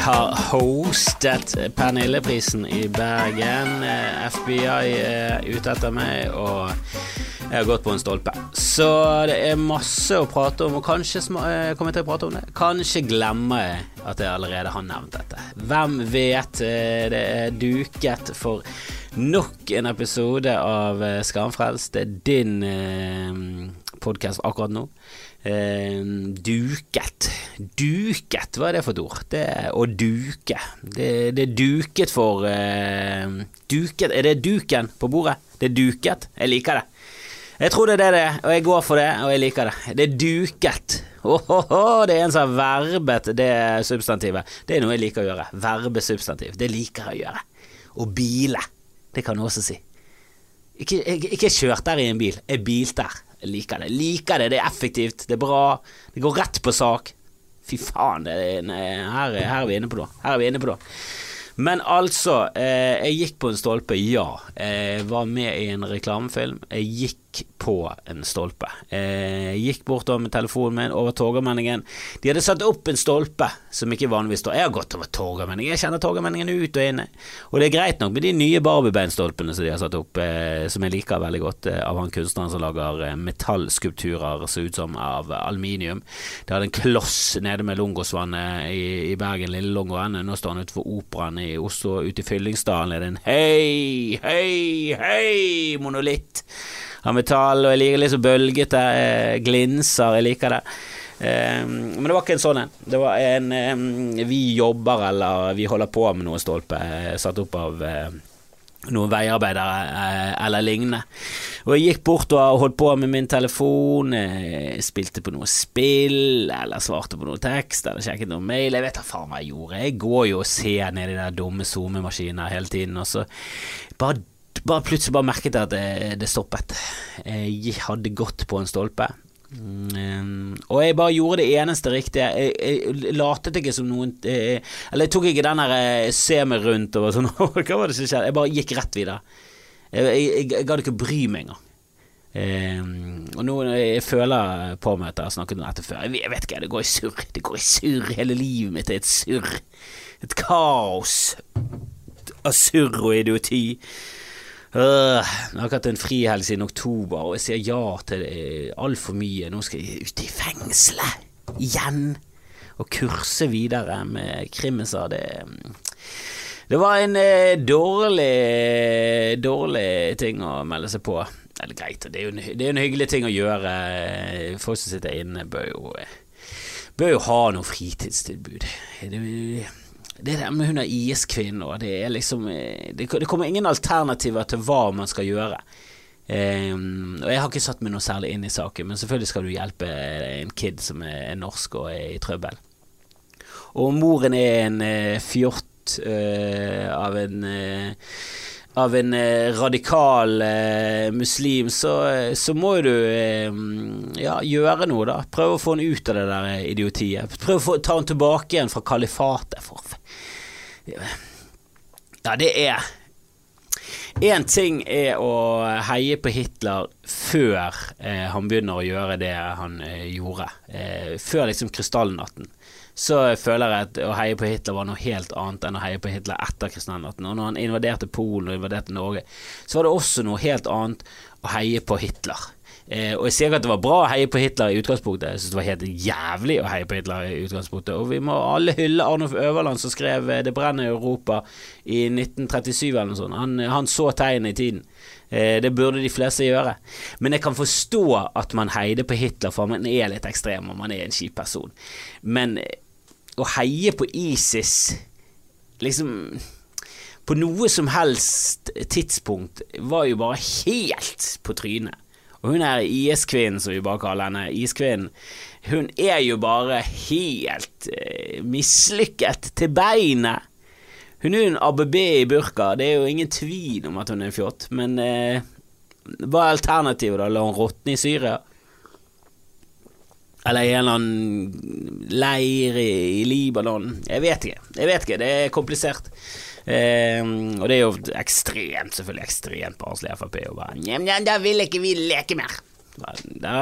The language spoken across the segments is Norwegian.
har hostet Pernilleprisen i Bergen. Eh, FBI er ute etter meg, og jeg har gått på en stolpe. Så det er masse å prate om, og kanskje eh, kommer jeg til å prate om det. Kanskje glemmer jeg at jeg allerede har nevnt dette. Hvem vet? Eh, det er duket for nok en episode av Skamfrelst. Det er din eh, podkast akkurat nå. Eh, duket. Duket, hva er det for et ord? Det er å duke. Det, det er duket for eh, Duket, er det duken på bordet? Det er duket. Jeg liker det. Jeg tror det er det, det er, og jeg går for det, og jeg liker det. Det er duket. Oh, oh, oh, det er en som har verbet det substantivet. Det er noe jeg liker å gjøre. Verbe substantiv. Det liker jeg å gjøre. Og bile. Det kan du også si. Ikke, ikke, ikke kjørt der i en bil. Jeg bilte der. Jeg liker det. liker det. Det er effektivt, det er bra. Det går rett på sak. Fy faen, nei, her, her, er vi inne på det. Her er vi inne på noe. Men altså, eh, jeg gikk på en stolpe, ja. Jeg var med i en reklamefilm. Jeg gikk på en stolpe. Eh, gikk bortover med telefonen min over Torgallmenningen. De hadde satt opp en stolpe som ikke vanligvis står Jeg har gått over Torgallmenningen, jeg kjenner Torgallmenningen ut og inn. Og det er greit nok med de nye Barbiebeinstolpene som de har satt opp, eh, som jeg liker veldig godt, eh, av han kunstneren som lager eh, metallskulpturer, ser ut som av aluminium. Det hadde en kloss nede med Lungosvannet i, i Bergen, Lille Lungåen. Nå står han utenfor Operaen i Oslo, ute i Fyllingsdalen er det en hei, hei, hei monolitt av metall, og jeg liker litt så bølgete, eh, glinser, jeg liker det. Um, men det var ikke en sånn en. Det var en um, Vi jobber eller vi holder på med noe stolpe eh, satt opp av noen veiarbeidere eller lignende. Og jeg gikk bort og holdt på med min telefon, spilte på noe spill, eller svarte på noe tekst, eller sjekket noe mail. Jeg vet da faen hva jeg gjorde. Jeg går jo og ser ned i de der dumme SoMe-maskinene hele tiden, og så bare bare plutselig bare merket jeg at det, det stoppet. Jeg hadde gått på en stolpe. Mm, og jeg bare gjorde det eneste riktige. Jeg, jeg latet ikke som noen jeg, Eller jeg tok ikke den der eh, se meg rundt og sånn Hva var det som skjedde? Jeg bare gikk rett videre. Jeg, jeg, jeg gadd ikke bry meg engang. Um, og nå jeg føler på meg at jeg har snakket om dette før. Jeg vet ikke, det går i surr. Det går i surr. Hele livet mitt er et surr. Et kaos av surr og idioti. Øh, jeg har hatt en frihelg siden oktober, og jeg sier ja til altfor mye. Nå skal jeg ut i fengselet igjen og kurse videre med krimiser. Det, det var en eh, dårlig, dårlig ting å melde seg på. Eller greit, det er jo en, det er en hyggelig ting å gjøre. Folk som sitter inne, bør jo, bør jo ha noe fritidstilbud. Det, det der med hun er IS-kvinne, det er liksom eh, det, det, kommer ingen alternativer til hva man skal gjøre. Um, og Jeg har ikke satt meg noe særlig inn i saken, men selvfølgelig skal du hjelpe en kid som er norsk og er i trøbbel. Og moren er en uh, fjort uh, av en uh, av en eh, radikal eh, muslim, så, så, må du eh, ja, gjøre noe, da. Prøve å få han ut av det der idiotiet. Prøve å få, ta han tilbake igjen fra kalifatet. For ja, det er Én ting er å heie på Hitler før eh, han begynner å gjøre det han eh, gjorde. Eh, før liksom krystallnatten. Så føler jeg at å heie på Hitler var noe helt annet enn å heie på Hitler etter krystallnatten. Og når han invaderte Polen og invaderte Norge, så var det også noe helt annet å heie på Hitler. Eh, og jeg sier ikke at det var bra å heie på Hitler i utgangspunktet, jeg synes det var helt jævlig å heie på Hitler i utgangspunktet. Og vi må alle hylle Arnulf Øverland som skrev eh, 'Det brenner i Europa' i 1937 eller noe sånt. Han, han så tegnet i tiden. Eh, det burde de fleste gjøre. Men jeg kan forstå at man heide på Hitler, for man er litt ekstrem og man er en kjip person. Men eh, å heie på ISIS liksom på noe som helst tidspunkt var jo bare helt på trynet. Og hun er IS-kvinnen, som vi bare kaller henne, iskvinnen, hun er jo bare helt eh, mislykket til beinet. Hun er jo en ABB i burka, det er jo ingen tvil om at hun er en fjott, men eh, hva er alternativet, da? La hun råtne i Syria? Eller i en eller annen leir i, Libanon? Jeg vet ikke. Jeg vet ikke, det er komplisert. Eh, og det er jo ekstremt, selvfølgelig ekstremt barnslig Frp å bare Nja, da vil ikke vi leke mer. Da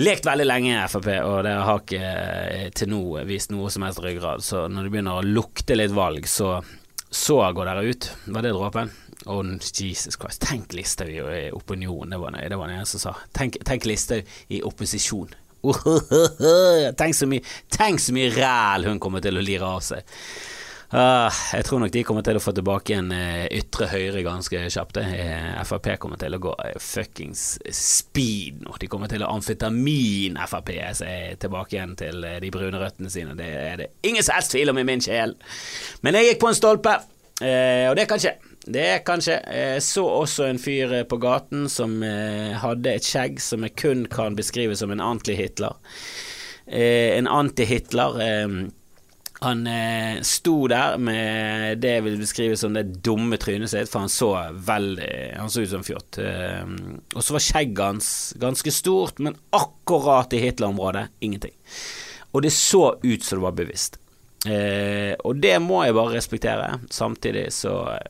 lekt veldig lenge Frp, og det har ikke eh, til nå vist noe som helst ryggrad. Så når det begynner å lukte litt valg, så, så går dere ut. Var det dråpen? Oh, Jesus Christ. Tenk Listhaug i opinion, det var det, det var en som sa. Tenk, tenk Listhaug i opposisjon. tenk så mye, tenk så mye ræl hun kommer til å lire av seg. Uh, jeg tror nok de kommer til å få tilbake en uh, ytre høyre ganske kjapt. Uh, Frp kommer til å gå fuckings speed nå. De kommer til å amfetamin-Frp seg tilbake igjen til de brune røttene sine. Det er det ingen som helst tvil om i min sjel. Men jeg gikk på en stolpe, og det kan skje. Det kan skje. Jeg så også en fyr på gaten som hadde et skjegg som jeg kun kan beskrive som en anti-Hitler. en anti-Hitler han eh, sto der med det jeg vil beskrive som det dumme trynet sitt, for han så veldig Han så ut som en fjott. Eh, og så var skjegget hans ganske stort, men akkurat i Hitler-området ingenting. Og det så ut som det var bevisst. Eh, og det må jeg bare respektere. Samtidig så eh,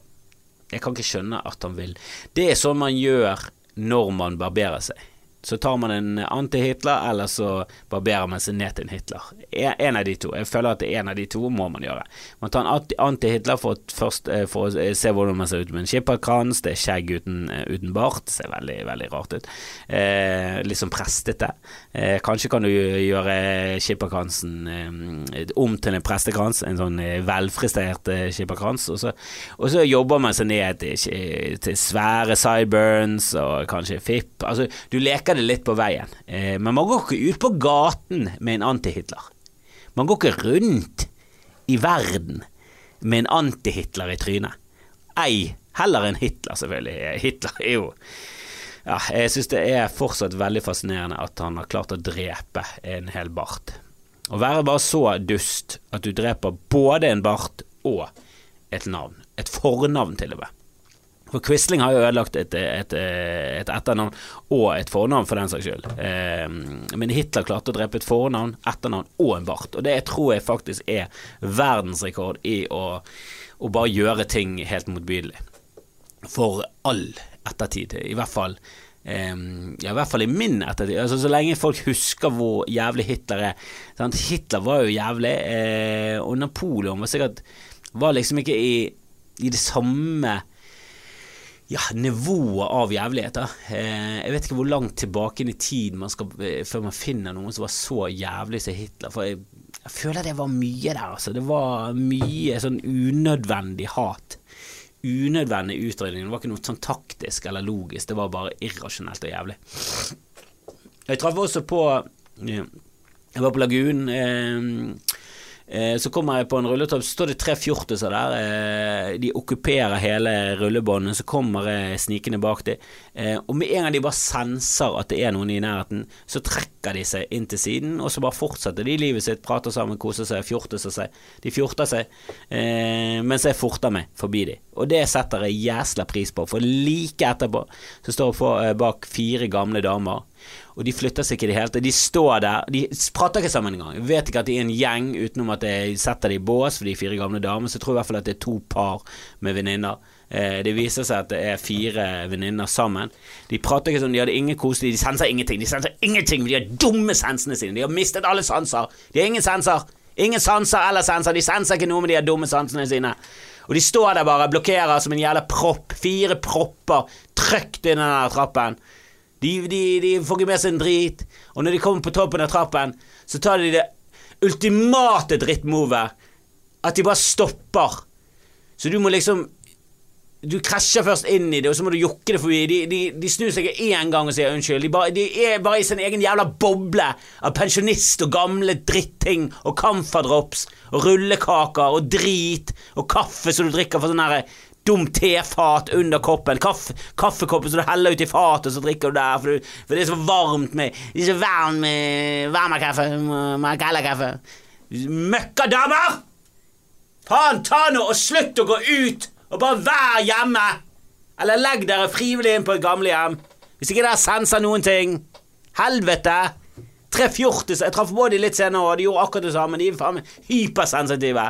Jeg kan ikke skjønne at han vil Det er sånn man gjør når man barberer seg så tar man en anti-Hitler, eller så barberer man seg ned til en Hitler. En av de to. Jeg føler at en av de to må man gjøre. Man tar en anti-Hitler for, eh, for, å se hvordan man ser ut med en skipperkrans. Det er skjegg uten, eh, uten bart. Det ser veldig, veldig rart ut. Eh, litt sånn prestete. Eh, kanskje kan du gjøre skipperkransen eh, om til en prestekrans, en sånn eh, velfristert skipperkrans. Og og så, jobber man seg ned til, til svære sideburns og kanskje fipp. Altså, du leker merker det litt på veien, eh, men man går ikke ut på gaten med en anti-Hitler. Man går ikke rundt i verden med en anti-Hitler i trynet. Ei heller en Hitler, selvfølgelig. Hitler er jo ja, Jeg synes det er fortsatt veldig fascinerende at han har klart å drepe en hel bart. Å være bare så dust at du dreper både en bart og et navn. Et fornavn, til og med. For Quisling har jo ødelagt et, et, et, etternavn og et fornavn, for den saks skyld. Eh, men Hitler klarte å drepe et fornavn, etternavn og en bart. Og det tror jeg faktisk er verdensrekord i å, å bare gjøre ting helt motbydelig. For all ettertid. I hvert fall Um, ja, I hvert fall i min ettertid. Altså, så lenge folk husker hvor jævlig Hitler er. Sant? Hitler var jo jævlig, eh, og Napoleon var sikkert Var liksom ikke i, i det samme ja, nivået av jævligheter. Eh, jeg vet ikke hvor langt tilbake i tid man skal eh, før man finner noen som var så jævlig som Hitler. For jeg, jeg føler det var mye der, altså. Det var mye sånn unødvendig hat. Unødvendig utredning Det var ikke noe sånn taktisk eller logisk, det var bare irrasjonelt og jævlig. Jeg traff også på Jeg var på Lagunen. Eh, Eh, så kommer jeg på en rulletopp, så står det tre fjortiser der. Eh, de okkuperer hele rullebåndet, så kommer jeg snikende bak dem. Eh, og med en gang de bare senser at det er noen i nærheten, så trekker de seg inn til siden, og så bare fortsetter de livet sitt, prater sammen, koser seg, fjortiser seg. De fjorter seg, mens jeg forter meg forbi dem. Og det setter jeg jæsla pris på, for like etterpå så står jeg bak fire gamle damer og de flytter seg ikke i det hele tatt. De står der, de prater ikke sammen engang. Vet ikke at de er en gjeng, utenom at jeg setter dem i bås for de fire gamle damene. Så jeg tror i hvert fall at det er to par med venninner. Eh, det viser seg at det er fire venninner sammen. De prater ikke sånn, de hadde ingen koselig, de senser ingenting. De senser ingenting de de dumme sensene sine. De har mistet alle sanser. De har ingen sanser. Ingen sanser eller senser. De senser ikke noe med de har dumme sansene sine. Og de står der bare, blokkerer som en jævla propp. Fire propper trykt inn den trappen. De, de, de får ikke med seg en drit. Og når de kommer på toppen av trappen, så tar de det ultimate drittmovet. At de bare stopper. Så du må liksom Du krasjer først inn i det, og så må du jokke det forbi. De, de, de snur seg én gang og sier unnskyld. De, bare, de, er bare i sin egen jævla boble av pensjonist og gamle dritting og camferdrops og rullekaker og drit og kaffe som du drikker for sånn herre dumt tefat under koppen. Kaff, kaffekoppen som du heller ut i fatet, så drikker du der. For, du, for, det er så varmt med Det er så varmt med varmakaffe. Margalla-kaffe. Møkkadamer! Faen, ta nå og slutt å gå ut, og bare vær hjemme! Eller legg dere frivillig inn på et gamlehjem. Hvis ikke dere senser noen ting. Helvete! Tre fjortiser. Jeg traff på de litt senere, og de gjorde akkurat det samme. De er faen hypersensitive.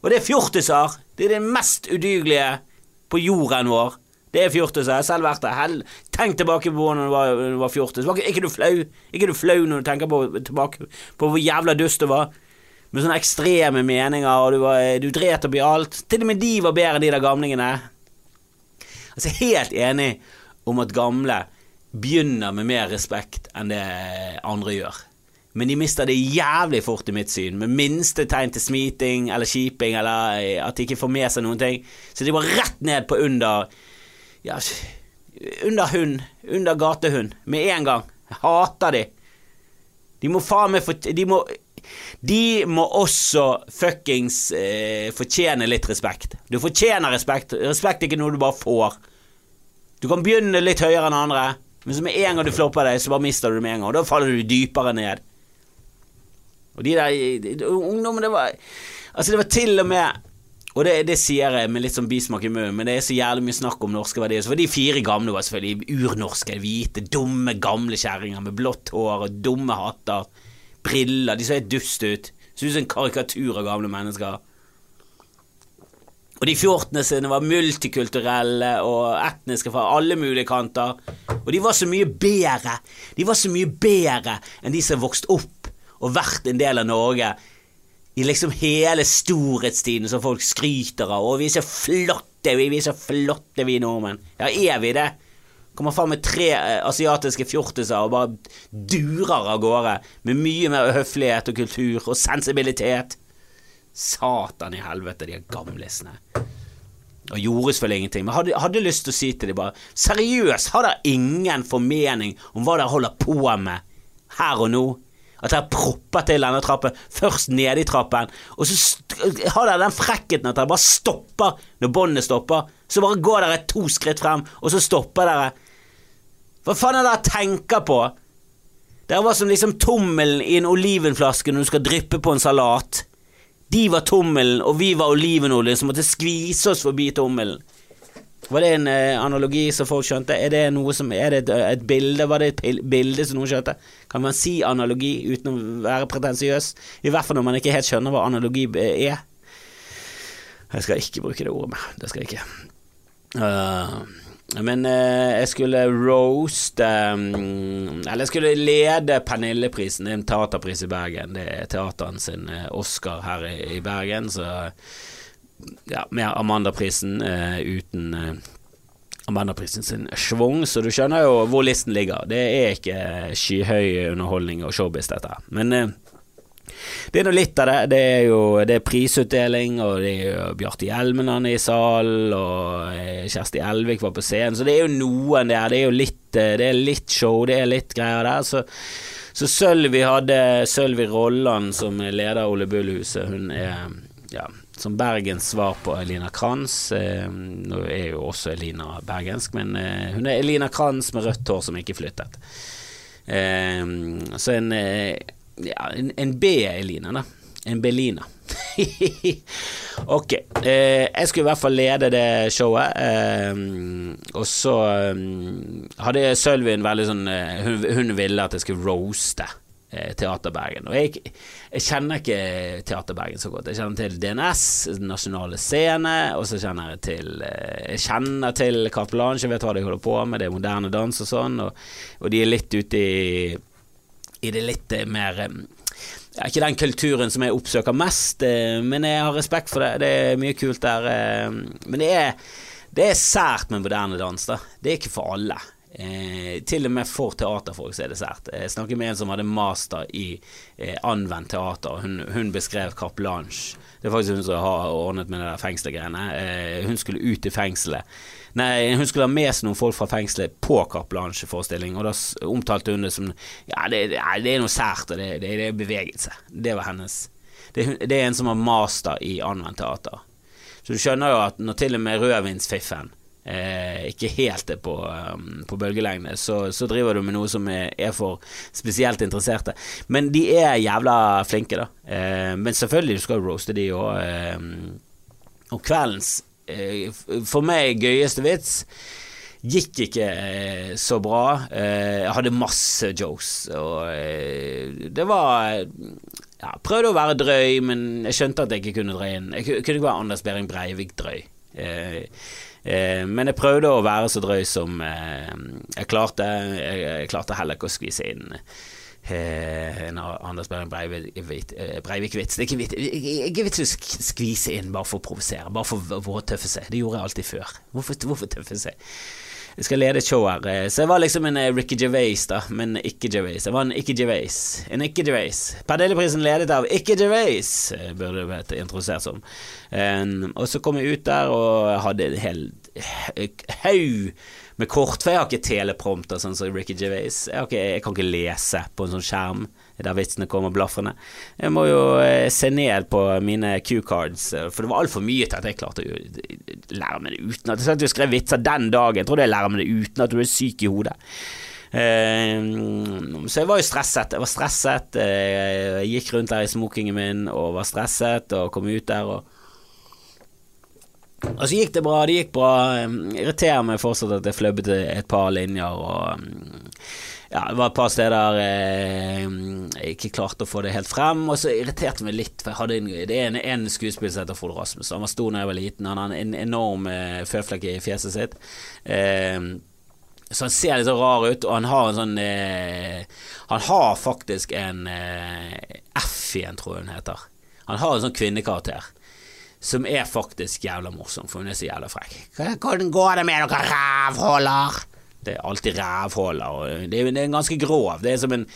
Og det er fjortiser. Det er det mest udygelige på jorden vår. Det er fjortiser. jeg har selv vært der. Hell, tenk tilbake på når du var, var fjortis. Var ikke, du flau? Ikke du flau når du tenker på, tilbake på hvor jævla dust du var? Med sånne ekstreme meninger, og du, var, du dret opp i alt. Til og med de var bedre enn de der gamlingene. Altså, helt enig om at gamle begynner med mer respekt enn det andre gjør. Men de mister det jævlig fort i mitt syn, med minste tegn til smiting eller kjiping, eller at de ikke får med seg noen ting. Så de var rett ned på under Ja, under hund. Under gatehund. Med en gang. Jeg hater de. De må faen meg De må de må også fuckings eh, fortjene litt respekt. Du fortjener respekt. Respekt er ikke noe du bare får. Du kan begynne litt høyere enn andre, men så med en gang du flopper deg, så bare mister du det med en gang. Og da faller du dypere ned. Og de der ungdommene, det var Altså, det var til og med og det, det, sier jeg med litt sånn bismak i munnen, men det er så jævlig mye snakk om norske verdier. Så var de fire gamle var selvfølgelig urnorske, hvite, dumme, gamle kjerringer med blått hår og dumme hatter, briller, de så helt dust ut. Så ut som en karikatur av gamle mennesker. Og de fjortene sine var multikulturelle og etniske fra alle mulige kanter. Og de var så mye bedre. De var så mye bedre enn de som vokste opp og vært en del av Norge i liksom hele storhetstiden som folk skryter av. Og vi er så flotte, vi, vi er så flotte, vi nordmenn. Ja, er vi det? Kommer faen med tre eh, asiatiske fjortiser og bare durer av gårde med mye mer høflighet og kultur og sensibilitet. Satan i helvete, de gamlisene. Og gjorde selvfølgelig ingenting, men hadde, hadde lyst til å si til dem bare Seriøst, har dere ingen formening om hva dere holder på med her og nå? At dere propper til denne trappen, først nede i trappen, og så har dere den frekkheten at dere bare stopper når båndet stopper. Så bare går dere to skritt frem, og så stopper dere. Hva faen er det dere tenker på? Dere var som liksom tommelen i en olivenflaske når du skal dryppe på en salat. De var tommelen, og vi var olivenoljen som måtte skvise oss forbi tommelen. Var det en eh, analogi som folk skjønte? Er det som Er det et, et bilde? Var det et bilde som noen skjønte? Kan man si analogi uten å være pretensiøs? I hvert fall når man ikke helt skjønner hva analogi eh, er. Jeg skal ikke bruke det ordet, det skal jeg ikke. Uh, men eh, jeg skulle roaste um, Eller jeg skulle lede Pernilleprisen, er en teaterpris i Bergen. Det er teateren sin Oscar her i, i Bergen, så ja, med Amandaprisen uh, uten uh, Amandaprisen sin schwung, så du skjønner jo hvor listen ligger. Det er ikke skyhøy underholdning og showbiz, dette. Men uh, det er nå litt av det. Det er jo det er prisutdeling, og det er jo Bjarte Hjelmeland i salen, og Kjersti Elvik var på scenen, så det er jo noen der. Det er jo litt, det er litt show, det er litt greier der. Så, så Sølvi hadde Sølvi Rolland som leder Ole Bull-huset. Hun er ja, som Bergens svar på Elina Kranz. Eh, nå er jo også Elina bergensk, men eh, hun er Elina Kranz med rødt hår som ikke flyttet. Eh, så en, eh, ja, en, en B-Elina, da. En Belina. ok. Eh, jeg skulle i hvert fall lede det showet, eh, og så hadde Sølvi en veldig sånn hun, hun, ville at jeg skulle roaste Teater Bergen. Og jeg, jeg, kjenner ikke Teater Bergen så godt. Jeg kjenner til DNS, Nasjonale Scene, og så kjenner jeg til eh, Jeg kjenner til Carte Blanche, jeg vet hva de holder på med, det er moderne dans og sånn, og, og de er litt ute i, i det litt eh, mer ja, ikke den kulturen som jeg oppsøker mest, men jeg har respekt for det. Det er mye kult der. Men det er, det er sært med moderne dans, da. Det er ikke for alle. Eh, til og med for teaterfolk så er det sært. Jeg snakket med en som hadde master i eh, anvendt teater. Hun, hun beskrev Carte Blanche. Det er faktisk hun som har ordnet med det der fengselgreiene. Eh, hun skulle ut i fengselet. Nei, hun skulle ha med seg noen folk fra fengselet på Carte Blanche-forestilling, og da omtalte hun det som Ja, det, det er noe sært, og det, det, det, er bevegelse. Det var hennes. Det, det er en som har master i anvendt teater. Så du skjønner jo at når til og med rødvinsfiffen eh, ikke helt er på, um, på bølgelengde, så, så, driver du med noe som er, for spesielt interesserte. Men de er jævla flinke, da. Eh, men selvfølgelig, du skal roaste de òg. Eh, og kveldens, eh, for meg, gøyeste vits gikk ikke eh, så bra. Eh, jeg hadde masse jokes, og det var ja, prøvde å være drøy, men jeg skjønte at jeg ikke kunne dra inn Jeg kunne ikke være Anders Behring Breivik drøy. Eh, eh, men jeg prøvde å være så drøy som eh, jeg klarte. Jeg, jeg klarte heller ikke å skvise inn eh, en Anders Behring Breivik-vits. Det er ikke ikke vits å skvise inn bare for å provosere, bare for å tøffe seg. Det gjorde jeg alltid før. Hvorfor, hvorfor tøffe seg? Jeg skal lede show her. Eh, så jeg var liksom en eh, Ricky Gervais, da, men ikke Gervais. Jeg var en ikke Gervais. En ikke Gervais. Pernilleprisen ledet av ikke Gervais, eh, burde det vært introdusert som. Og så kom jeg ut der og hadde en hel haug med kort, for jeg har ikke teleprompter sånn som Ricky Gervais. Jeg, ikke, jeg, kan ikke lese på en sånn skjerm der vitsene kommer blafrende. Jeg må jo eh, se ned på mine Q-cards, eh, for det var altfor mye til at jeg klarte å lære meg det uten at jeg skrev vitser den dagen. Jeg trodde jeg lærer meg det uten at du er syk i hodet. Uh, så jeg var jo stresset. Jeg var stresset. Jeg gikk rundt der i smokingen min og var stresset og kom ut der og og så gikk det bra, det gikk bra. Irriterer meg fortsatt at jeg flubbet et par linjer og ja, det var et par steder eh, jeg ikke klarte å få det helt frem, og så irriterte det meg litt, for jeg hadde en, det er en, en skuespiller som heter Frode Rasmus, han var stor da jeg var liten, han har en enorm eh, føflekk i fjeset sitt. Eh, så han ser litt så rar ut, og han har en sånn eh, Han har faktisk en eh, F igjen, tror jeg hun heter. Han har en sånn kvinnekarakter som er faktisk jævla morsom, for hun er så jævla frekk. Hvordan går det med dere rævhåler? Det er alltid rævhåler, og det er, det er ganske grov. Det er som en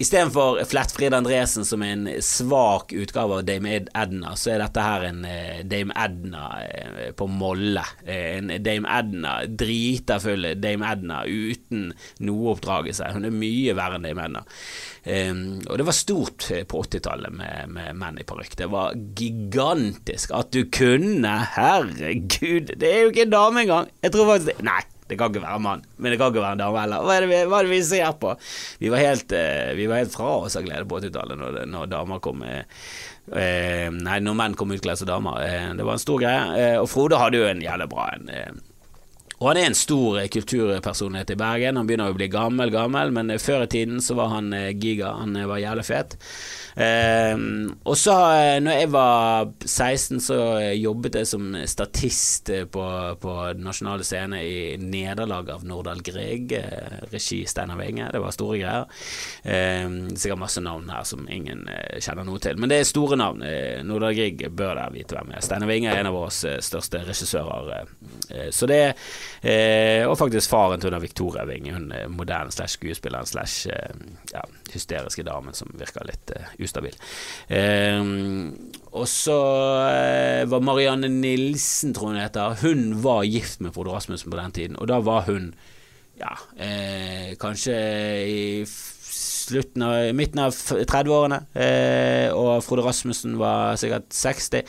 Istedenfor Flettfrid Andresen som en svak utgave av Dame Edna, så er dette her en uh, Dame Edna uh, på molle. Uh, en Dame Edna, drita Dame Edna uten noe oppdragelse. Hun er mye verre enn Dame Edna. Um, og det var stort på 80-tallet med, med, menn i parykk. Det var gigantisk at du kunne Herregud, det er jo ikke en dame engang! Jeg tror faktisk Nei. Det kan ikke være mann, men det kan ikke være en dame heller. Hva er det vi, er det vi ser på? Vi var helt, uh, vi var helt fra oss av glede på 80-tallet når, når, damer kom med uh, Nei, når menn kom utkledd som damer. Det var en stor greie. og Frode hadde jo en jævlig bra en. Og han er en stor kulturpersonlighet i Bergen. Han begynner å bli gammel, gammel, men før i tiden så var han giga. Han var jævlig fet. Uh, og så, eh, når jeg var 16, så jobbet jeg som statist på, på nasjonale scene i nederlag av Nordahl Grieg, eh, regi Steinar Winge. Det var store greier. Uh, sikkert masse navn her som ingen kjenner noe til, men det er store navn. Nordahl Grieg bør dere vite hvem er. Steinar Winge er en av våre største regissører. så det Og faktisk faren til Victoria Wing, hun moderne slash skuespilleren slash ja, hysteriske damen som virker litt ustabil. Eh, og så eh, var Marianne Nilsen, tror hun heter, hun var gift med Frode Rasmussen på den tiden, og da var hun ja, eh, kanskje i slutten av, midten av 30-årene, eh, og Frode Rasmussen var sikkert 60.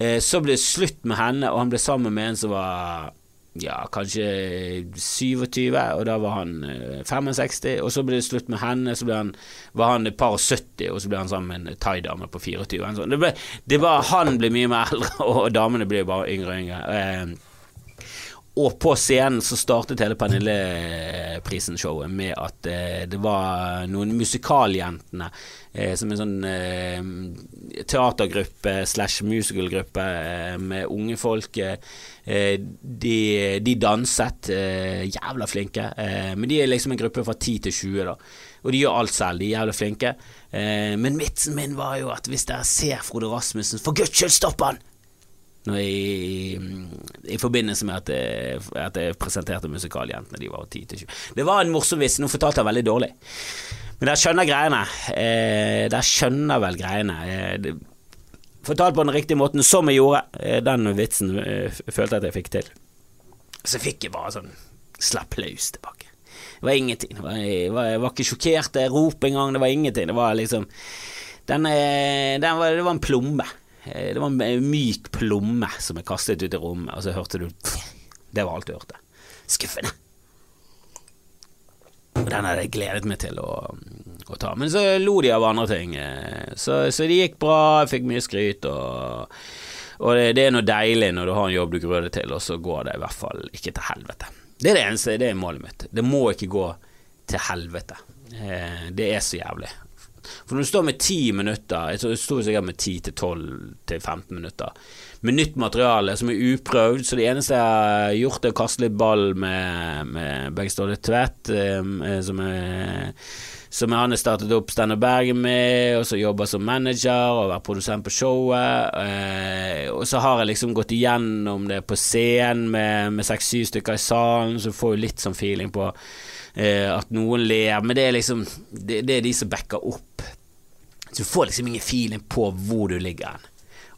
Eh, så ble det slutt med henne, og han ble sammen med en som var ja, kanskje 27, og da var han 65, eh, og så ble det slutt med henne, så han, var han et par og 70, og så ble han sammen med en thaidame på 24. Sånn. Det ble, det var, han ble mye mer eldre, og damene ble bare yngre og yngre. Eh, og på scenen så startet hele Pernille-prisen-showet med at eh, det var noen musikaljentene eh, som en sånn eh, teatergruppe slash musicalgruppe eh, med unge folk. Eh, de, de, danset, eh, jævla flinke. men de er liksom en gruppe fra 10 til 20, da. Og de gjør alt selv, de er jævla flinke. men vitsen min var jo at hvis dere ser Frode Rasmussen, for guds skyld, stopp han! I, i, forbindelse med at jeg, at jeg presenterte Musikaljentene. De var 10-20. Det var en morsom vits. Nå fortalte jeg veldig dårlig. Men dere skjønner greiene. Eh, dere skjønner vel greiene. Eh, fortalt på den riktige måten, som jeg gjorde. Eh, den vitsen eh, følte jeg at jeg fikk til. Så fikk jeg bare sånn slapp løs tilbake. Det var ingenting. Det var, jeg, var, jeg var ikke sjokkert, jeg rop engang. Det var ingenting. Det var liksom den, eh, den var, Det var en plomme. Eh, det var en myk plomme som jeg kastet ut i rommet, og så hørte du Det var alt du hørte. Skuffende. Og den hadde jeg gledet meg til å, å, ta. Men så lo de av andre ting. Eh, så, så det gikk bra, jeg fikk mye skryt, og, og det, det, er noe deilig når du har en jobb du gruer deg til, og så går det i hvert fall ikke til helvete. Det er det eneste, det er målet mitt. Det må ikke gå til helvete. Eh, det er så jævlig. For når du står med ti minutter, jeg sto sikkert med ti til tolv til 15 minutter, med nytt materiale som er uprøvd, så det eneste jeg har gjort, er å kaste litt ball med, med Berg Ståle Tvedt, eh, som er som han har startet opp Up Bergen med, og så jobber som manager og vært produsent på showet. Eh, og så har jeg liksom gått igjennom det på scenen med seks-syv stykker i salen, så får jo litt sånn feeling på eh, at noen ler. Men det er liksom det, det, er de som backer opp. Så du får liksom ingen feeling på hvor du ligger hen.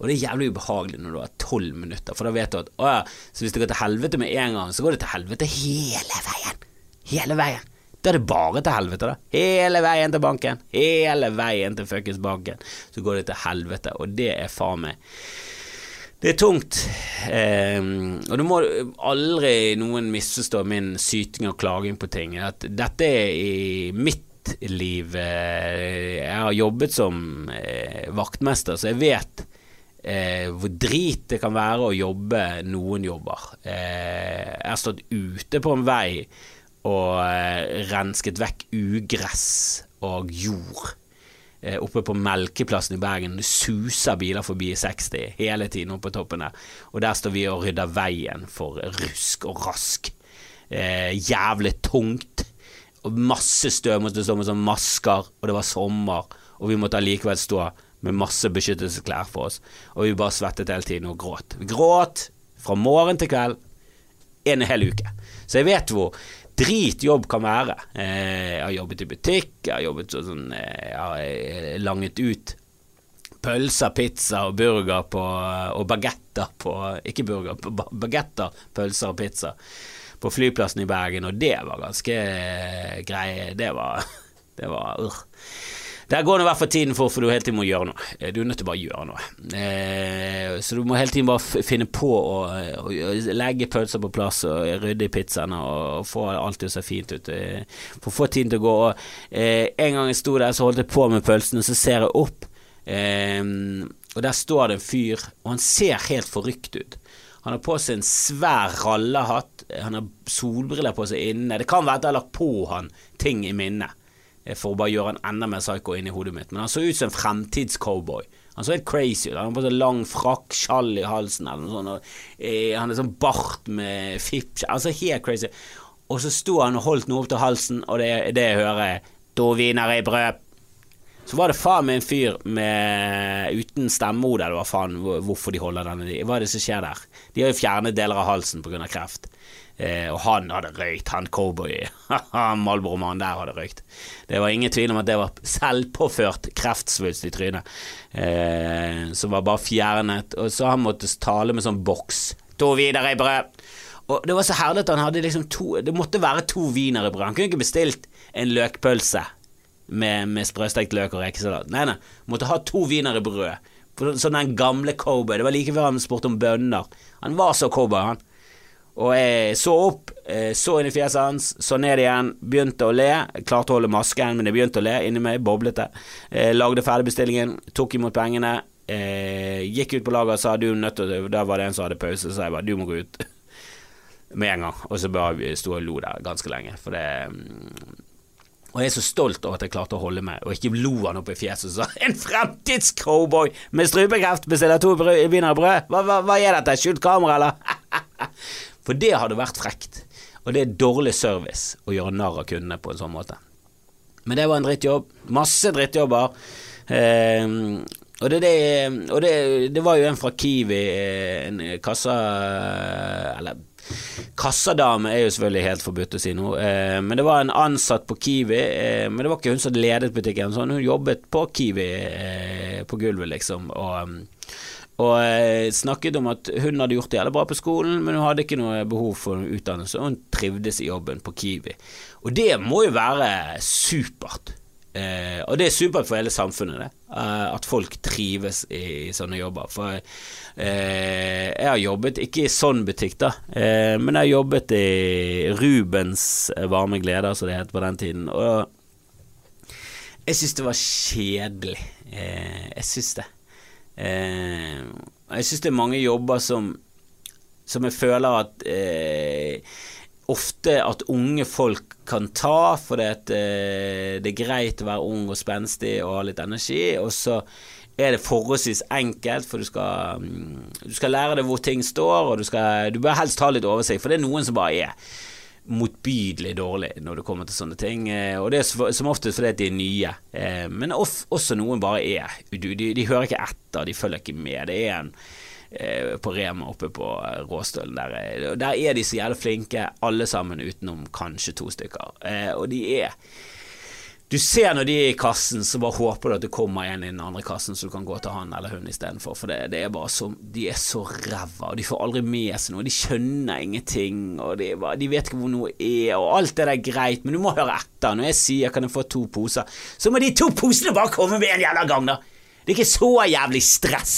Og det er jævlig ubehagelig når du har tolv minutter, for da vet du at å ja, så hvis det går til helvete med en gang, så går det til helvete hele veien. Hele veien. Da er det bare til helvete, da. Hele veien til banken. Hele veien til fuckings banken. Så går det til helvete, og det er faen meg det er tungt, eh, og du må aldri noen misforstå min syting og klaging på ting. At dette er i mitt liv eh, Jeg har jobbet som eh, vaktmester, så jeg vet eh, hvor drit det kan være å jobbe noen jobber. Eh, jeg har stått ute på en vei og eh, rensket vekk ugress og jord. Eh, oppe på Melkeplassen i Bergen. Det suser biler forbi 60 hele tiden oppe på toppen der. Og der står vi og rydder veien for rusk og rask. Eh, jævlig tungt. Og masse støv måtte stå med sånn masker, og det var sommer, og vi måtte allikevel stå med masse beskyttelsesklær for oss. Og vi bare svettet hele tiden og gråt. Vi gråt fra morgen til kveld en hel uke. Så jeg vet hvor drit jobb kan være. Eh, jeg har jobbet i butikk, jeg har jobbet sånn eh, Jeg har eh, langet ut pølser, pizza og burger på Og bagetter på Ikke burger, bagetter, pølser og pizza på flyplassen i Bergen, og det var ganske greie. Det var Det var uh. Der går nå i hvert fall tiden for, for du hele tiden må gjøre noe. Eh, du er nødt til bare å gjøre noe. Eh, så du må hele tiden bare finne på å, å legge pølser på plass og rydde i pizzaene og, og få alt til å se fint ut. Eh, for å få tiden til å gå. Og, eh, en gang jeg sto der, så holdt jeg på med pølsene, så ser jeg opp, eh, og der står det en fyr, og han ser helt forrykt ut. Han har på seg en svær rallehatt, han har solbriller på seg inne. Det kan være at jeg har lagt på han ting i minnet. For å bare gjøre han enda mer psycho inn i hodet mitt. Men han så ut som en fremtidscowboy. Han så helt crazy ut. Han har på seg lang frakk, skjall i halsen eller noe sånt. Og, eh, han er sånn bart med fipp Han så helt crazy. Og så sto han og holdt noe opp til halsen, og det, det jeg hører Da viner i brød. Så var det faen meg en fyr med uten stemmehode, eller hva faen, hvorfor de holder denne Hva er det som skjer der? De har jo fjernet deler av halsen pga. kreft. Eh, og han hadde røykt, han cowboy Malboro-mannen der hadde røykt. Det var ingen tvil om at det var selvpåført kreftsvulst i trynet, eh, som var bare fjernet. Og så han måtte tale med sånn boks. To videre i brød. Og det var så herlig at han hadde liksom to Det måtte være to wienerbrød. Han kunne ikke bestilt en løkpølse med, med sprøstekt løk og rekesalat. Nei, nei. Måtte ha to wienerbrød. Sånn den gamle cowboy. Det var like før han spurte om bønner. Han var så cowboy, han. Og jeg så opp, eh, så inn i fjeset hans, så ned igjen, begynte å le. Klarte å holde masken, men jeg begynte å le inni meg, boblet det. Eh, lagde ferdig bestillingen, tok imot pengene. Eh, gikk ut på laget og sa du nødt til Da var det en som hadde pause, så jeg bare du må gå ut. Med en gang. Og så sto og lo der ganske lenge, for det mm, og jeg er så stolt over at jeg klarte å holde meg, og ikke lo han opp i fjeset og sa 'En fremtidscowboy med strupekreft bestiller to wienerbrød', hva, hva, hva er dette, skjult kamera, eller? For det hadde vært frekt, og det er dårlig service å gjøre narr av kundene på en sånn måte. Men det var en drittjobb. Masse drittjobber. Eh, og, det, det, og det, det, var jo en fra Kiwi, eh, en kassa Eller kassadame er jo selvfølgelig helt forbudt å si noe, eh, men det var en ansatt på Kiwi. Eh, men det var ikke hun som ledet butikken, sånn, hun jobbet på Kiwi eh, på gulvet, liksom. Og og eh, snakket om at hun hadde gjort det jævlig bra på skolen, men hun hadde ikke noe behov for utdannelse, og hun trivdes i jobben på Kiwi. Og det må jo være supert. Eh, og det er supert for hele samfunnet, det. Eh, at folk trives i, i sånne jobber. For eh, jeg har jobbet, ikke i sånn butikk, da, eh, men jeg har jobbet i Rubens varme gleder, som det het på den tiden. Og jeg syns det var kjedelig. Eh, jeg syns det. Eh, jeg syns det er mange jobber som, som jeg føler at eh, ofte at unge folk kan ta, fordi at eh, det er greit å være ung og spenstig og ha litt energi, og så er det forholdsvis enkelt, for du skal, mm, du skal lære deg hvor ting står, og du, skal, du bør helst ha litt oversikt, for det er noen som bare er motbydelig dårlig når det kommer til sånne ting. Eh, og det er som oftest fordi de er nye. Eh, men også noen bare er de, de, hører ikke etter, de følger ikke med. Det er en eh, på Rema oppe på Råstølen. Der, der er de så jævlig flinke, alle sammen utenom kanskje to stykker. Og de er du ser når de er i kassen, så bare håper du at det kommer en i den andre kassen, så du kan gå til han eller hun istedenfor. For det, det, er bare så De er så ræva, og de får aldri med seg noe. De skjønner ingenting, og de, bare, de, vet ikke hvor noe er, og alt det der er greit, men du må høre etter. Når jeg sier kan jeg få to poser, så må de to posene bare komme med en jævla gang, da! Det er ikke så jævlig stress.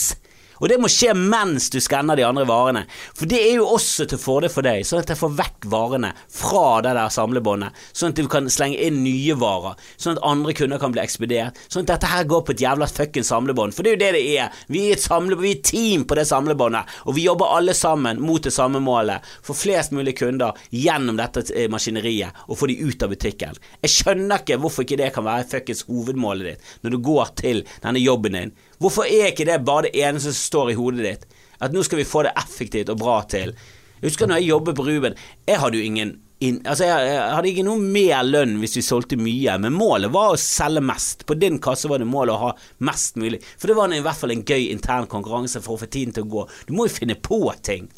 Og det må skje mens du skanner de andre varene. For det er jo også til fordel for deg, sånn at jeg får vekk varene fra det der samlebåndet. Sånn at du kan slenge inn nye varer. Sånn at andre kunder kan bli ekspedert. Sånn at dette her går på et jævla fuckings samlebånd. For det er jo det det er. Vi er et samlebånd, vi er team på det samlebåndet. Og vi jobber alle sammen mot det samme målet. For flest mulig kunder gjennom dette eh, maskineriet, og få de ut av butikken. Jeg skjønner ikke hvorfor ikke det kan være fuckings hovedmålet ditt når du går til denne jobben din. Hvorfor er ikke det bare det eneste som står i hodet ditt? At nå skal vi få det effektivt og bra til. Jeg husker når jeg jobbet på Ruben, jeg hadde jo ingen inn, altså jeg, jeg, hadde ikke noe mer lønn hvis vi solgte mye, men målet var å selge mest. På din kasse var det målet å ha mest mulig, for det var i hvert fall en gøy intern konkurranse for å få tiden til å gå. Du må jo finne på ting.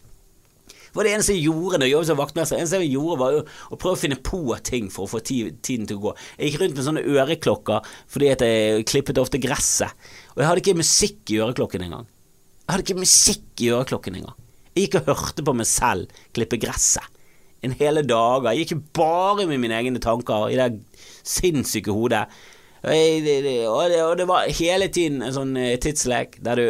Det var det eneste jeg gjorde når jeg jobbet som vaktmester. Eneste jeg gjorde var å prøve å finne på ting for å få tiden til å gå. Jeg gikk rundt med sånne øreklokker fordi jeg klippet ofte gresset. Og jeg hadde ikke musikk i øreklokken engang. Jeg hadde ikke musikk i øreklokken engang. Jeg gikk og hørte på meg selv klippe gresset en hele dag. Jeg gikk bare med mine egne tanker i det sinnssyke hodet. Og, det, og det var hele tiden en sånn eh, tidslek der du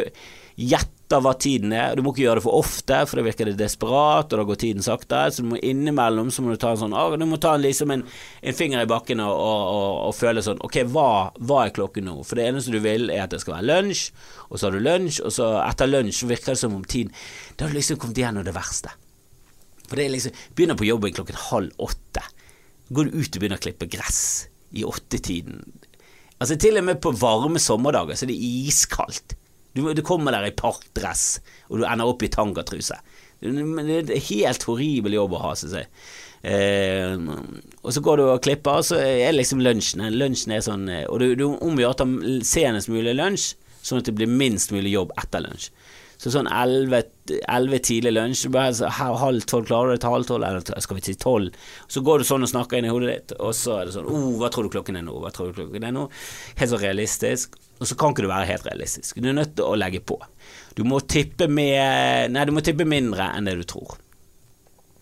gjetter hva tiden er. Du må ikke gjøre det for ofte, for da virker det desperat, og da går tiden sakte. Så du må innimellom så må du ta en sånn Du må ta en, liksom en, en finger i bakken og, og, og, og, føle sånn Ok, hva, hva, er klokken nå? For det eneste du vil, er at det skal være lunsj, og så har du lunsj, og så etter lunsj virker det som om tiden Da har du liksom kommet igjennom det verste. For det er liksom Begynner på jobben klokken halv åtte. Går du ut og begynner å klippe gress i åttetiden. Altså Til og med på varme sommerdager så er det iskaldt. Du, du kommer der i parkdress, og du ender opp i tangatruse. Det er en helt horribel jobb å ha, syns jeg. Eh, og så går du og klipper, og så er det liksom lunsjen. Lunsjen er sånn eh, Og du, du omgjør til senest mulig lunsj, sånn at det blir minst mulig jobb etter lunsj. Så sånn elleve tidlig lunsj, bare halv tolv, klarer du det til halv tolv, eller skal vi si tolv? Så går du sånn og snakker inn i hodet ditt, og så er det sånn oh, hva tror du klokken er nå? Hva tror du klokken er nå? Helt så realistisk. Og så kan ikke du være helt realistisk. Du er nødt til å legge på. Du må tippe med Nei, du må tippe mindre enn det du tror.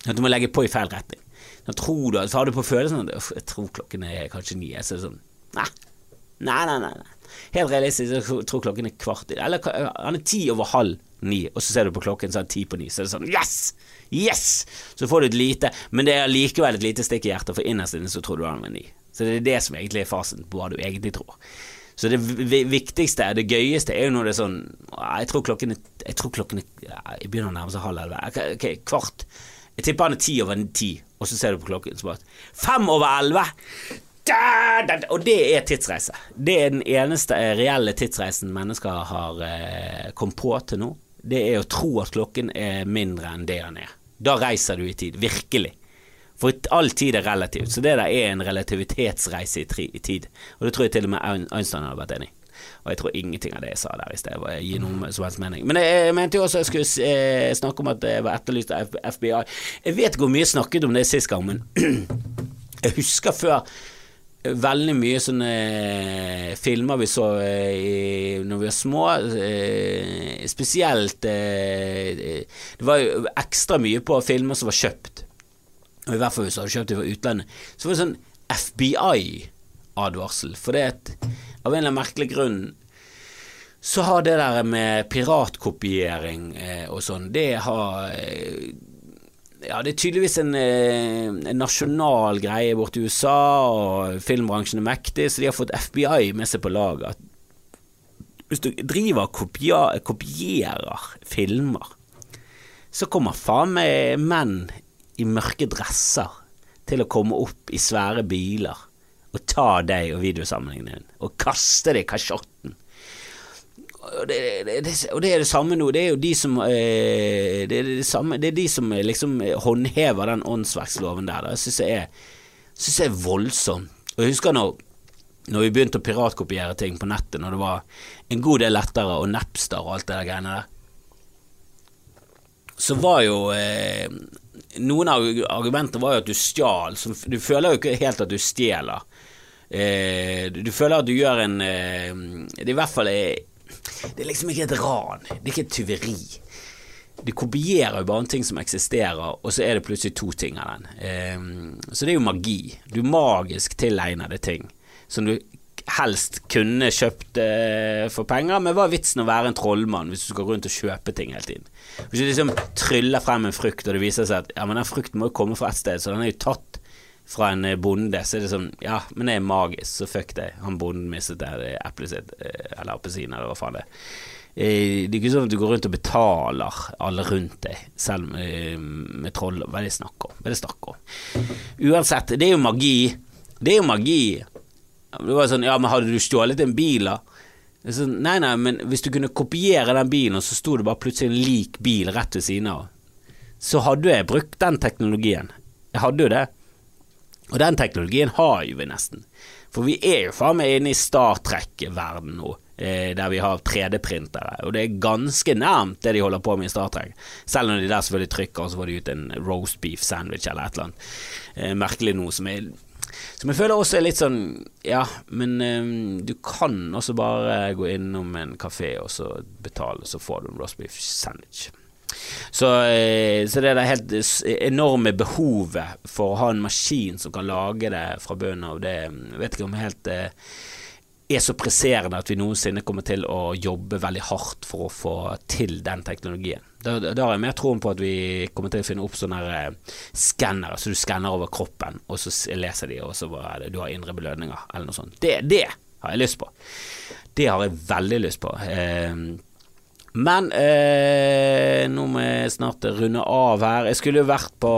Du må legge på i feil retning. Da tror du, så har du på følelsen at jeg tror klokken er kanskje ni. Så er det sånn Nei. Nei, nei, nei. Helt realistisk, jeg tror klokken er kvart Eller han er ti over halv ni, og så ser du på klokken, så er det ti på ni. Så er det sånn Yes! Yes! Så får du et lite Men det er likevel et lite stikk i hjertet, for innerst inne så tror du han er ni. Så det er det som egentlig er fasen på hva du egentlig tror. Så det viktigste, det gøyeste, er jo når det er sånn Jeg tror klokken er Jeg klokken er Jeg begynner å nærme seg halv elleve. Ok, kvart. Jeg tipper han er ti over ti, og så ser du på klokken så bare Fem over elleve! Og det er tidsreise. Det er den eneste reelle tidsreisen mennesker har eh, kommet på til nå. Det er å tro at klokken er mindre enn det den er. Da reiser du i tid. Virkelig. For all tid er relativt, så det der er en relativitetsreise i, i tid. Og det tror jeg til og med Einstein hadde vært enig i. Og jeg tror ingenting av det jeg sa der i sted gir noen som helst mening. Men jeg, jeg mente jo også jeg skulle eh, snakke om at jeg var etterlyst av FBI. Jeg vet ikke hvor mye jeg snakket om det sist gang, men jeg husker før veldig mye sånne eh, filmer vi så eh, i, når vi var små. Eh, spesielt Det var jo ekstra mye på filmer som var kjøpt. Og I hvert fall hvis du hadde kjøpt det fra utlandet. Så var det sånn FBI-advarsel. For det at av en eller annen merkelig grunn så har det der med piratkopiering og sånn, det har ja, det er tydeligvis en, eh, en, nasjonal greie borti USA, og filmbransjen er mektig, så de har fått FBI med seg på laget. Hvis du driver og kopierer filmer, så kommer faen meg menn i mørke dresser til å komme opp i svære biler og ta deg og videosamlingen din og kaste deg kasjotten. Og det, det, det, og det er det samme nå. Det er jo de som eh, det, er det, samme, det er de som liksom håndhever den åndsverksloven der. Det syns jeg, synes jeg er voldsomt. Og jeg husker når, når vi begynte å piratkopiere ting på nettet, når det var en god del lettere, og Napster og alt det der greiene der, så var jo eh, Noen av argumentene var jo at du stjal. Du føler jo ikke helt at du stjeler. Eh, du føler at du gjør en eh, Det er i hvert fall eh, Det er liksom ikke et ran. Det er ikke et tyveri. Du kopierer jo bare en ting som eksisterer, og så er det plutselig to ting av den. Eh, så det er jo magi. Du magisk tilegner deg ting som du helst kunne kjøpt eh, for penger, men hva er vitsen å være en trollmann hvis du skal rundt og kjøpe ting hele tiden? Hvis du liksom tryller frem en frukt, og det viser seg at ja, men den frukten må jo komme fra et sted, så den er jo tatt fra en eh, bonde, så er det sånn Ja, men det er magisk, så fuck det. Han bonden mistet det eplet sitt, eh, eller appelsinen, eller hva faen det er. Det er ikke sånn at du går rundt og betaler alle rundt deg, selv med troll. Hva er det snakk om? Hva er det snakk om? Uansett, det er jo magi. Det er jo magi. Det var sånn, ja, men hadde du stjålet en bil, da? Så, nei, nei, men hvis du kunne kopiere den bilen, og så sto det bare plutselig en lik bil rett ved siden av, så hadde jeg brukt den teknologien. Jeg hadde jo det. Og den teknologien har jo vi nesten. For vi er jo faen meg inne i Star Trek-verden nå, eh, der vi har 3D-printere. Og det er ganske nærmt det de holder på med i Star Trek. Selv når de der selvfølgelig trykker, og så får de ut en roast beef sandwich eller et eller annet eh, merkelig noe som er som jeg føler også er litt sånn Ja, men um, du kan også bare gå innom en kafé og så betale, så får du en roast beef sandwich. Så, eh, så, det er det helt enorme behovet for å ha en maskin som kan lage det fra bunnen av, det jeg vet ikke om helt eh, er så presserende at vi noensinne kommer til å jobbe veldig hardt for å få til den teknologien. Da, har jeg mer troen på at vi kommer til å finne opp sånne eh, skannere, så du skanner over kroppen, og så leser de, og så er det, du har indre belønninger, eller noe sånt. Det, det har jeg lyst på. Det har jeg veldig lyst på. Eh, men eh, nå må jeg snart runde av her. Jeg skulle jo vært på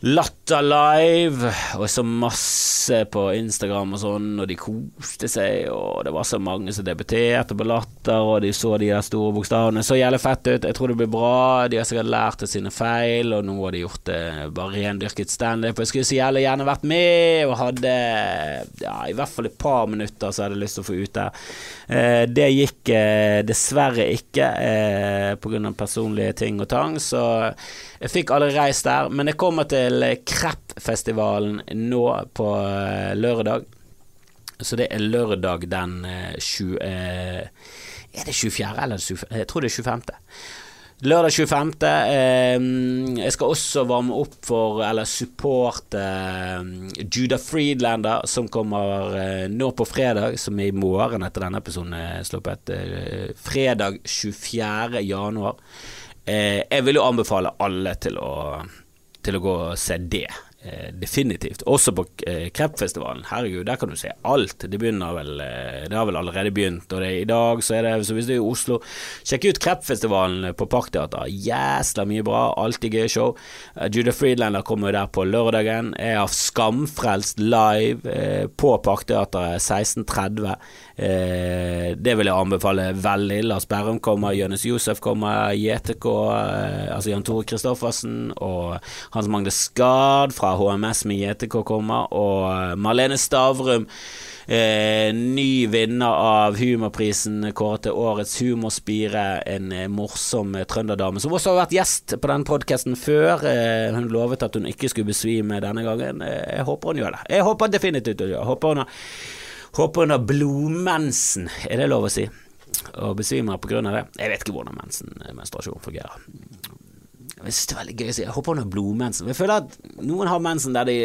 Latter Live, og så masse på Instagram og sånn, og de koste seg, og det var så mange som debuterte på Latter, og de så de der store bokstavene. Så jævlig fett ut, jeg tror det blir bra, de har sikkert lært av sine feil, og nå har de gjort det bare rendyrket standup. Jeg skulle så jævlig gjerne vært med, og hadde ja, i hvert fall et par minutter så hadde jeg lyst til å få ut der. Eh, det gikk eh, dessverre ikke, eh, av personlige ting og tang, så jeg fikk aldri reist der, men jeg kommer til Kreppfestivalen nå på eh, lørdag. Så det er lørdag den 20... Eh, er det 24. eller 25? Jeg tror det er 25. Lørdag 25. Eh, jeg skal også varme opp for, eller supporte, eh, Judah Friedlander, som kommer eh, nå på fredag, som er i morgen etter denne episoden er sluppet. Eh, fredag 24. januar. Eh, jeg vil jo anbefale alle til å, til å gå og se det. Eh, definitivt. Også på eh, Kreppfestivalen. Herregud, der kan du se alt. Det begynner vel eh, Det har vel allerede begynt, og det, i dag så er det Så hvis du er i Oslo, sjekk ut Kreppfestivalen på Parkteater. Jæsla mye bra. Alltid gøye show. Uh, Judah Friedlander kommer der på lørdagen. Jeg har Skamfrelst live eh, på Parkteatret 16.30. Eh, det vil jeg anbefale veldig. Lars Berrum kommer, Jonis Josef kommer, JTK, eh, altså Jan Tore Christoffersen, og Hans Magne Skard fra HMS med JTK kommer, og eh, Marlene Stavrum. Eh, ny vinner av Humorprisen, kåret til årets humorspire. En eh, morsom eh, trønderdame som også har vært gjest på den podkasten før. Eh, hun lovet at hun ikke skulle besvime denne gangen. jeg håper hun gjør det. Jeg håper definitivt hun gjør det. Håper hun har Håper hun har blodmensen, er det lov å si? Og besvimer av det? Jeg vet ikke hvordan mensen, eh, menstruasjon fungerer. Jeg synes det er veldig gøy å si. Jeg håper hun har blodmensen. Jeg føler at noen har mensen der det,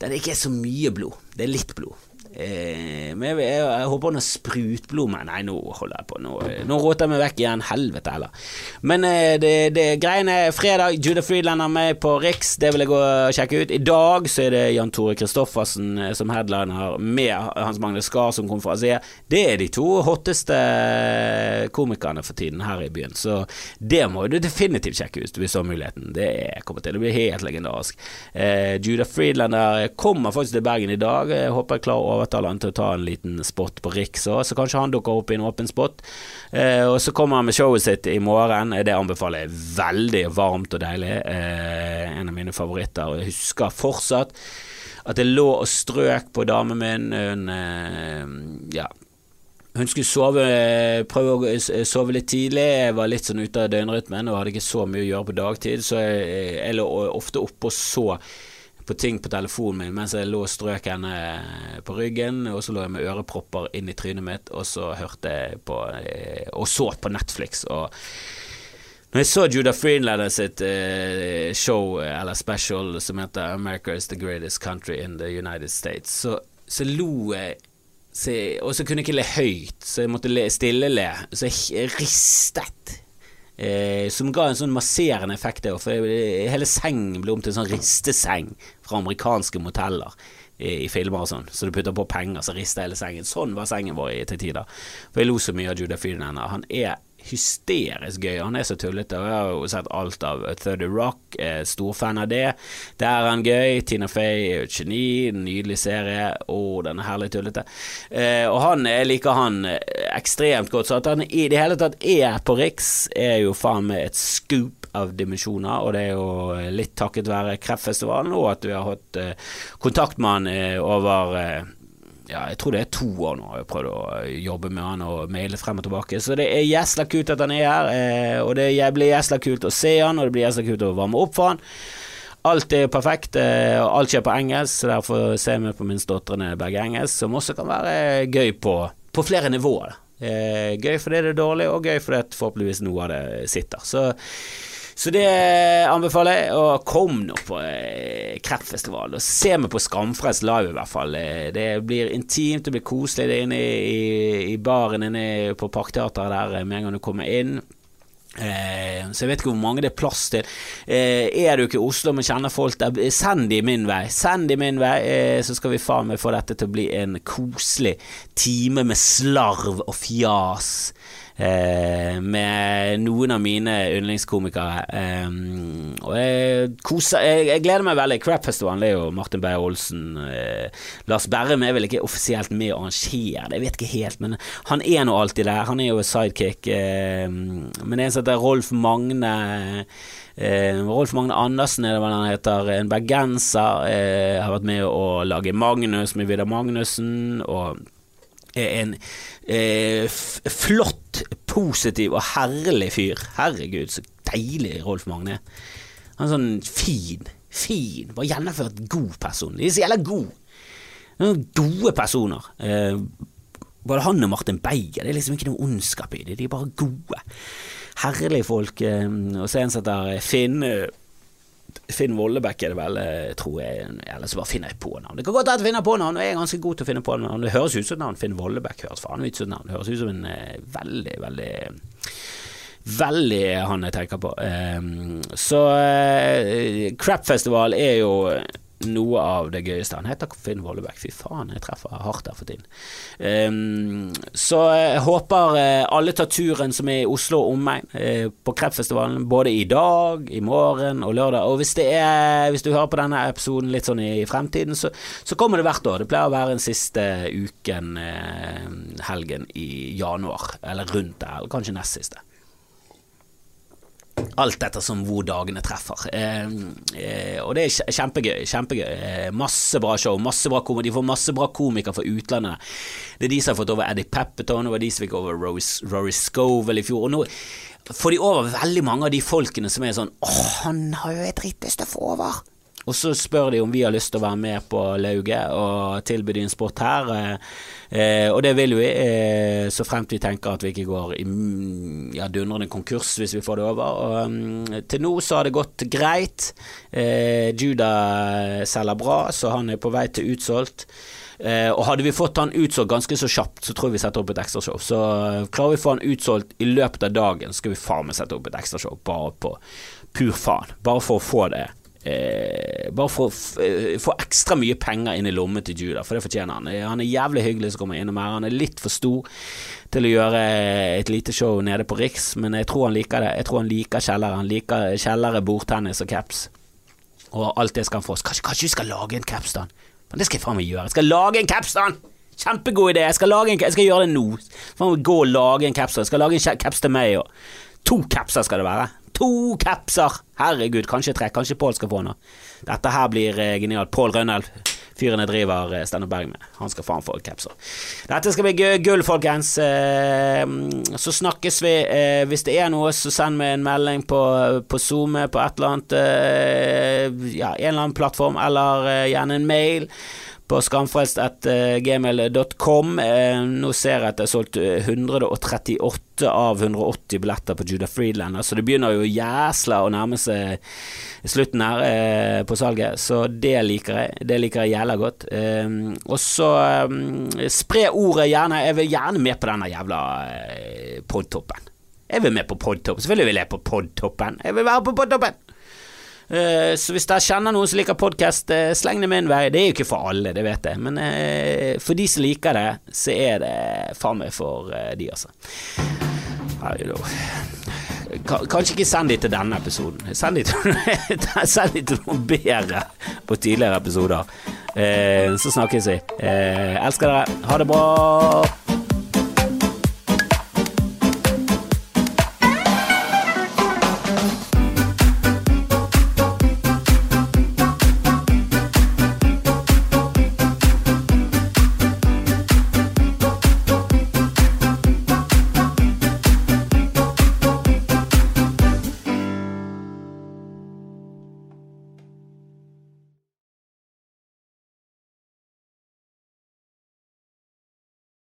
der det ikke er så mye blod. Det er litt blod. Eh, men jeg, jeg, jeg håper han har sprutblod Nei, nå holder jeg på. Nå, nå råter jeg meg vekk igjen. Helvete heller. Men eh, det, det greiene er fredag. Judah Friedland er med på Riks. Det vil jeg gå og sjekke ut. I dag så er det Jan Tore Kristoffersen eh, som headliner med Hans Magne Skar som konferansier. Det er de to hotteste komikerne for tiden her i byen. Så det må du definitivt sjekke ut hvis du har muligheten. Det kommer til å bli helt legendarisk. Eh, Judah Friedland kommer faktisk til Bergen i dag. Jeg håper jeg klarer å overtale han til å ta en liten spot på Riks òg, så kanskje han dukker opp i en åpen spot. Eh, og så kommer han med showet sitt i morgen. Det anbefaler jeg veldig varmt og deilig. Eh, en av mine favoritter. Og Jeg husker fortsatt at jeg lå og strøk på damen min. Hun eh, ja, hun skulle sove, prøve å sove litt tidlig. Jeg var litt sånn ute av døgnrytmen og hadde ikke så mye å gjøre på dagtid, så jeg, jeg lå ofte oppe og så på ting på telefonen min mens jeg lå og strøk henne på ryggen, og så lå jeg med ørepropper inn i trynet mitt, og så hørte jeg på eh, Og så på Netflix. og når jeg så Judah Friedlander sitt uh, show, eller special, som heter 'America is the greatest country in the United States', så, så lo jeg Og så kunne jeg ikke le høyt, så jeg måtte le, stille le. Så jeg ristet Eh, som ga en sånn masserende effekt. For hele sengen ble om til en sånn risteseng fra amerikanske moteller i, i filmer og sånn. Så du putter på penger, så rister hele sengen. Sånn var sengen vår i til tider. For jeg lo så mye av Judah Friedlander. Han er hysterisk gøy. Han er så tullete. Jeg har jo sett alt av 30 Rock, er storfan av det. Der er han gøy. Tina Fey er jo et geni, nydelig serie. Å, den er herlig tullete. Eh, og han, jeg liker han eh, ekstremt godt. Så at han i det hele tatt er på Riks, er jo faen meg et scoop av dimensjoner, og det er jo litt takket være Kreftfestivalen, og at vi har hatt eh, kontakt med han eh, over eh, ja, jeg tror det er to år nå jeg har prøvd å jobbe med han og maile frem og tilbake. Så det er jæsla kult at han er her, eh, og det blir jæsla kult å se han, og det blir jæsla kult å varme opp for han. Alt er perfekt, eh, og alt skjer på engelsk, så derfor ser vi på minstedøtrene begge engelsk, som også kan være gøy på, på flere nivåer. Eh, gøy fordi det er dårlig, og gøy fordi forhåpentligvis noe av det sitter. Så så det anbefaler jeg. Og kom nå på eh, Og se meg på Skamfrelst live, i hvert fall. Eh, det blir intimt, det blir koselig. Det er inne i, i baren inne på Parkteatret der eh, med en gang du kommer inn. Eh, så jeg vet ikke hvor mange det er plass til. Eh, er du ikke i Oslo, men kjenner folk der, send de min vei. Send de min vei, eh, så skal vi faen meg få dette til å bli en koselig time med slarv og fjas med noen av mine yndlingskomikere. Eh, og jeg, koser, jeg, jeg, gleder meg veldig. Crap-festivalen er jo Martin Beyer-Olsen. Eh, Lars Berrum er vel ikke offisielt med å arrangere det, jeg vet ikke helt, men han er nå alltid der. Han er jo sidekick. Eh, men en som heter Rolf Magne Eh, Rolf Magne Andersen er det hva han heter, en bergenser. Eh, har vært med å lage Magnus med Vidar Magnussen. Og en eh, flott, positiv og herlig fyr. Herregud, så deilig Rolf Magne. Han er sånn fin, fin, bare gjennomført god person. De er så jævla gode. Gode personer. Eh, både han og Martin Beyer, det er liksom ikke noe ondskap i det, de er bare gode. Herlige folk. Eh, og så en som heter Finn eh, Finn Vollebekk er det vel, eh, tror jeg. Eller så bare finner jeg på navn. Det kan godt at jeg finner på navn, og jeg er ganske god til å finne på navn. Det høres ut som navn. Finn Vollebekk høres faen ut som navn. Det høres ut som en eh, veldig, veldig Veldig han jeg tenker på. Um, så eh, Crapfestival er jo noe av det gøyeste. Han heter Finn Vollebæk. Fy faen, jeg treffer hardt der for tiden. Um, så jeg håper uh, alle tar turen som er i Oslo og omegn uh, på Kreftfestivalen, både i dag, i morgen og lørdag. Og hvis, er, hvis du hører på denne episoden litt sånn i fremtiden, så, så kommer det hvert år. Det pleier å være den siste uken, uh, helgen i januar, eller rundt der, eller kanskje nest siste. Alt ettersom hvor dagene treffer. Eh, eh, og det er kjempegøy. kjempegøy. Eh, masse bra show. masse bra. De får masse bra komikere fra utlandet. Det er de som har fått over Eddie Pepperton, det var de som fikk over Rory Scovel i fjor. Og nå får de over veldig mange av de folkene som er sånn Åh, han har jo et dritteste å få over. Og så spør de om vi har lyst til å være med på lauget og tilby de en sport her. Eh, og det vil vi, eh, så fremt vi tenker at vi ikke går i mm, ja, dundrende konkurs hvis vi får det over. Og, um, til nå så har det gått greit. Eh, Judah selger bra, så han er på vei til utsolgt. Eh, og hadde vi fått han utsolgt ganske så kjapt, så tror jeg vi setter opp et ekstrashow. Så uh, klarer vi å få han utsolgt i løpet av dagen, skal vi faen meg sette opp et ekstrashow. Bare på pur faen. Bare for å få det Eh, bare eh, få ekstra mye penger inn i lommen til Judah, for det fortjener han. Han er jævlig hyggelig som kommer innom her. Han er litt for stor til å gjøre et lite show nede på Riks, men jeg tror han liker det. Jeg tror han liker kjellere. Han liker kjellere, bordtennis og caps. Og alt det skal han få. Kanskje, kanskje vi skal lage en caps, da? Men det skal jeg faen meg gjøre. Jeg skal lage en caps, da! Kjempegod idé. Jeg skal, en, jeg skal gjøre det nå. Gå og lage en caps. Jeg skal lage en caps til meg òg. To capser skal det være. To capser! Herregud, kanskje tre. Kanskje Pål skal få noe. Dette her blir eh, genialt. Pål Rønnelv, fyren jeg driver eh, Steinar Berg med. Han skal faen få capser. Dette skal bli gull, folkens. Eh, så snakkes vi. Eh, hvis det er noe, så send meg en melding på, på SoMe, på et eller annet eh, Ja, en eller annen plattform, eller eh, gjerne en mail på skamfrelst.gmail.com. Eh, nå ser jeg at det er solgt 138 av 180 billetter på Judah Friedland, så det begynner jo jæsla å nærme seg slutten her eh, på salget, så det liker jeg. Det liker jeg jævla godt. Eh, og så spre ordet gjerne. Jeg vil gjerne med på denne jævla podtoppen. Jeg vil med på podtoppen. Selvfølgelig vil jeg på podtoppen. Jeg vil være på podtoppen! Uh, så hvis dere kjenner noen som liker podkast, uh, sleng det min vei. Det er jo ikke for alle, det vet jeg, men uh, for de som liker det, så er det faen meg for de, altså. Kanskje ikke send de til denne episoden. Send de til, send til noen bedre på tidligere episoder. så snakkes vi. elsker dere. Ha det bra.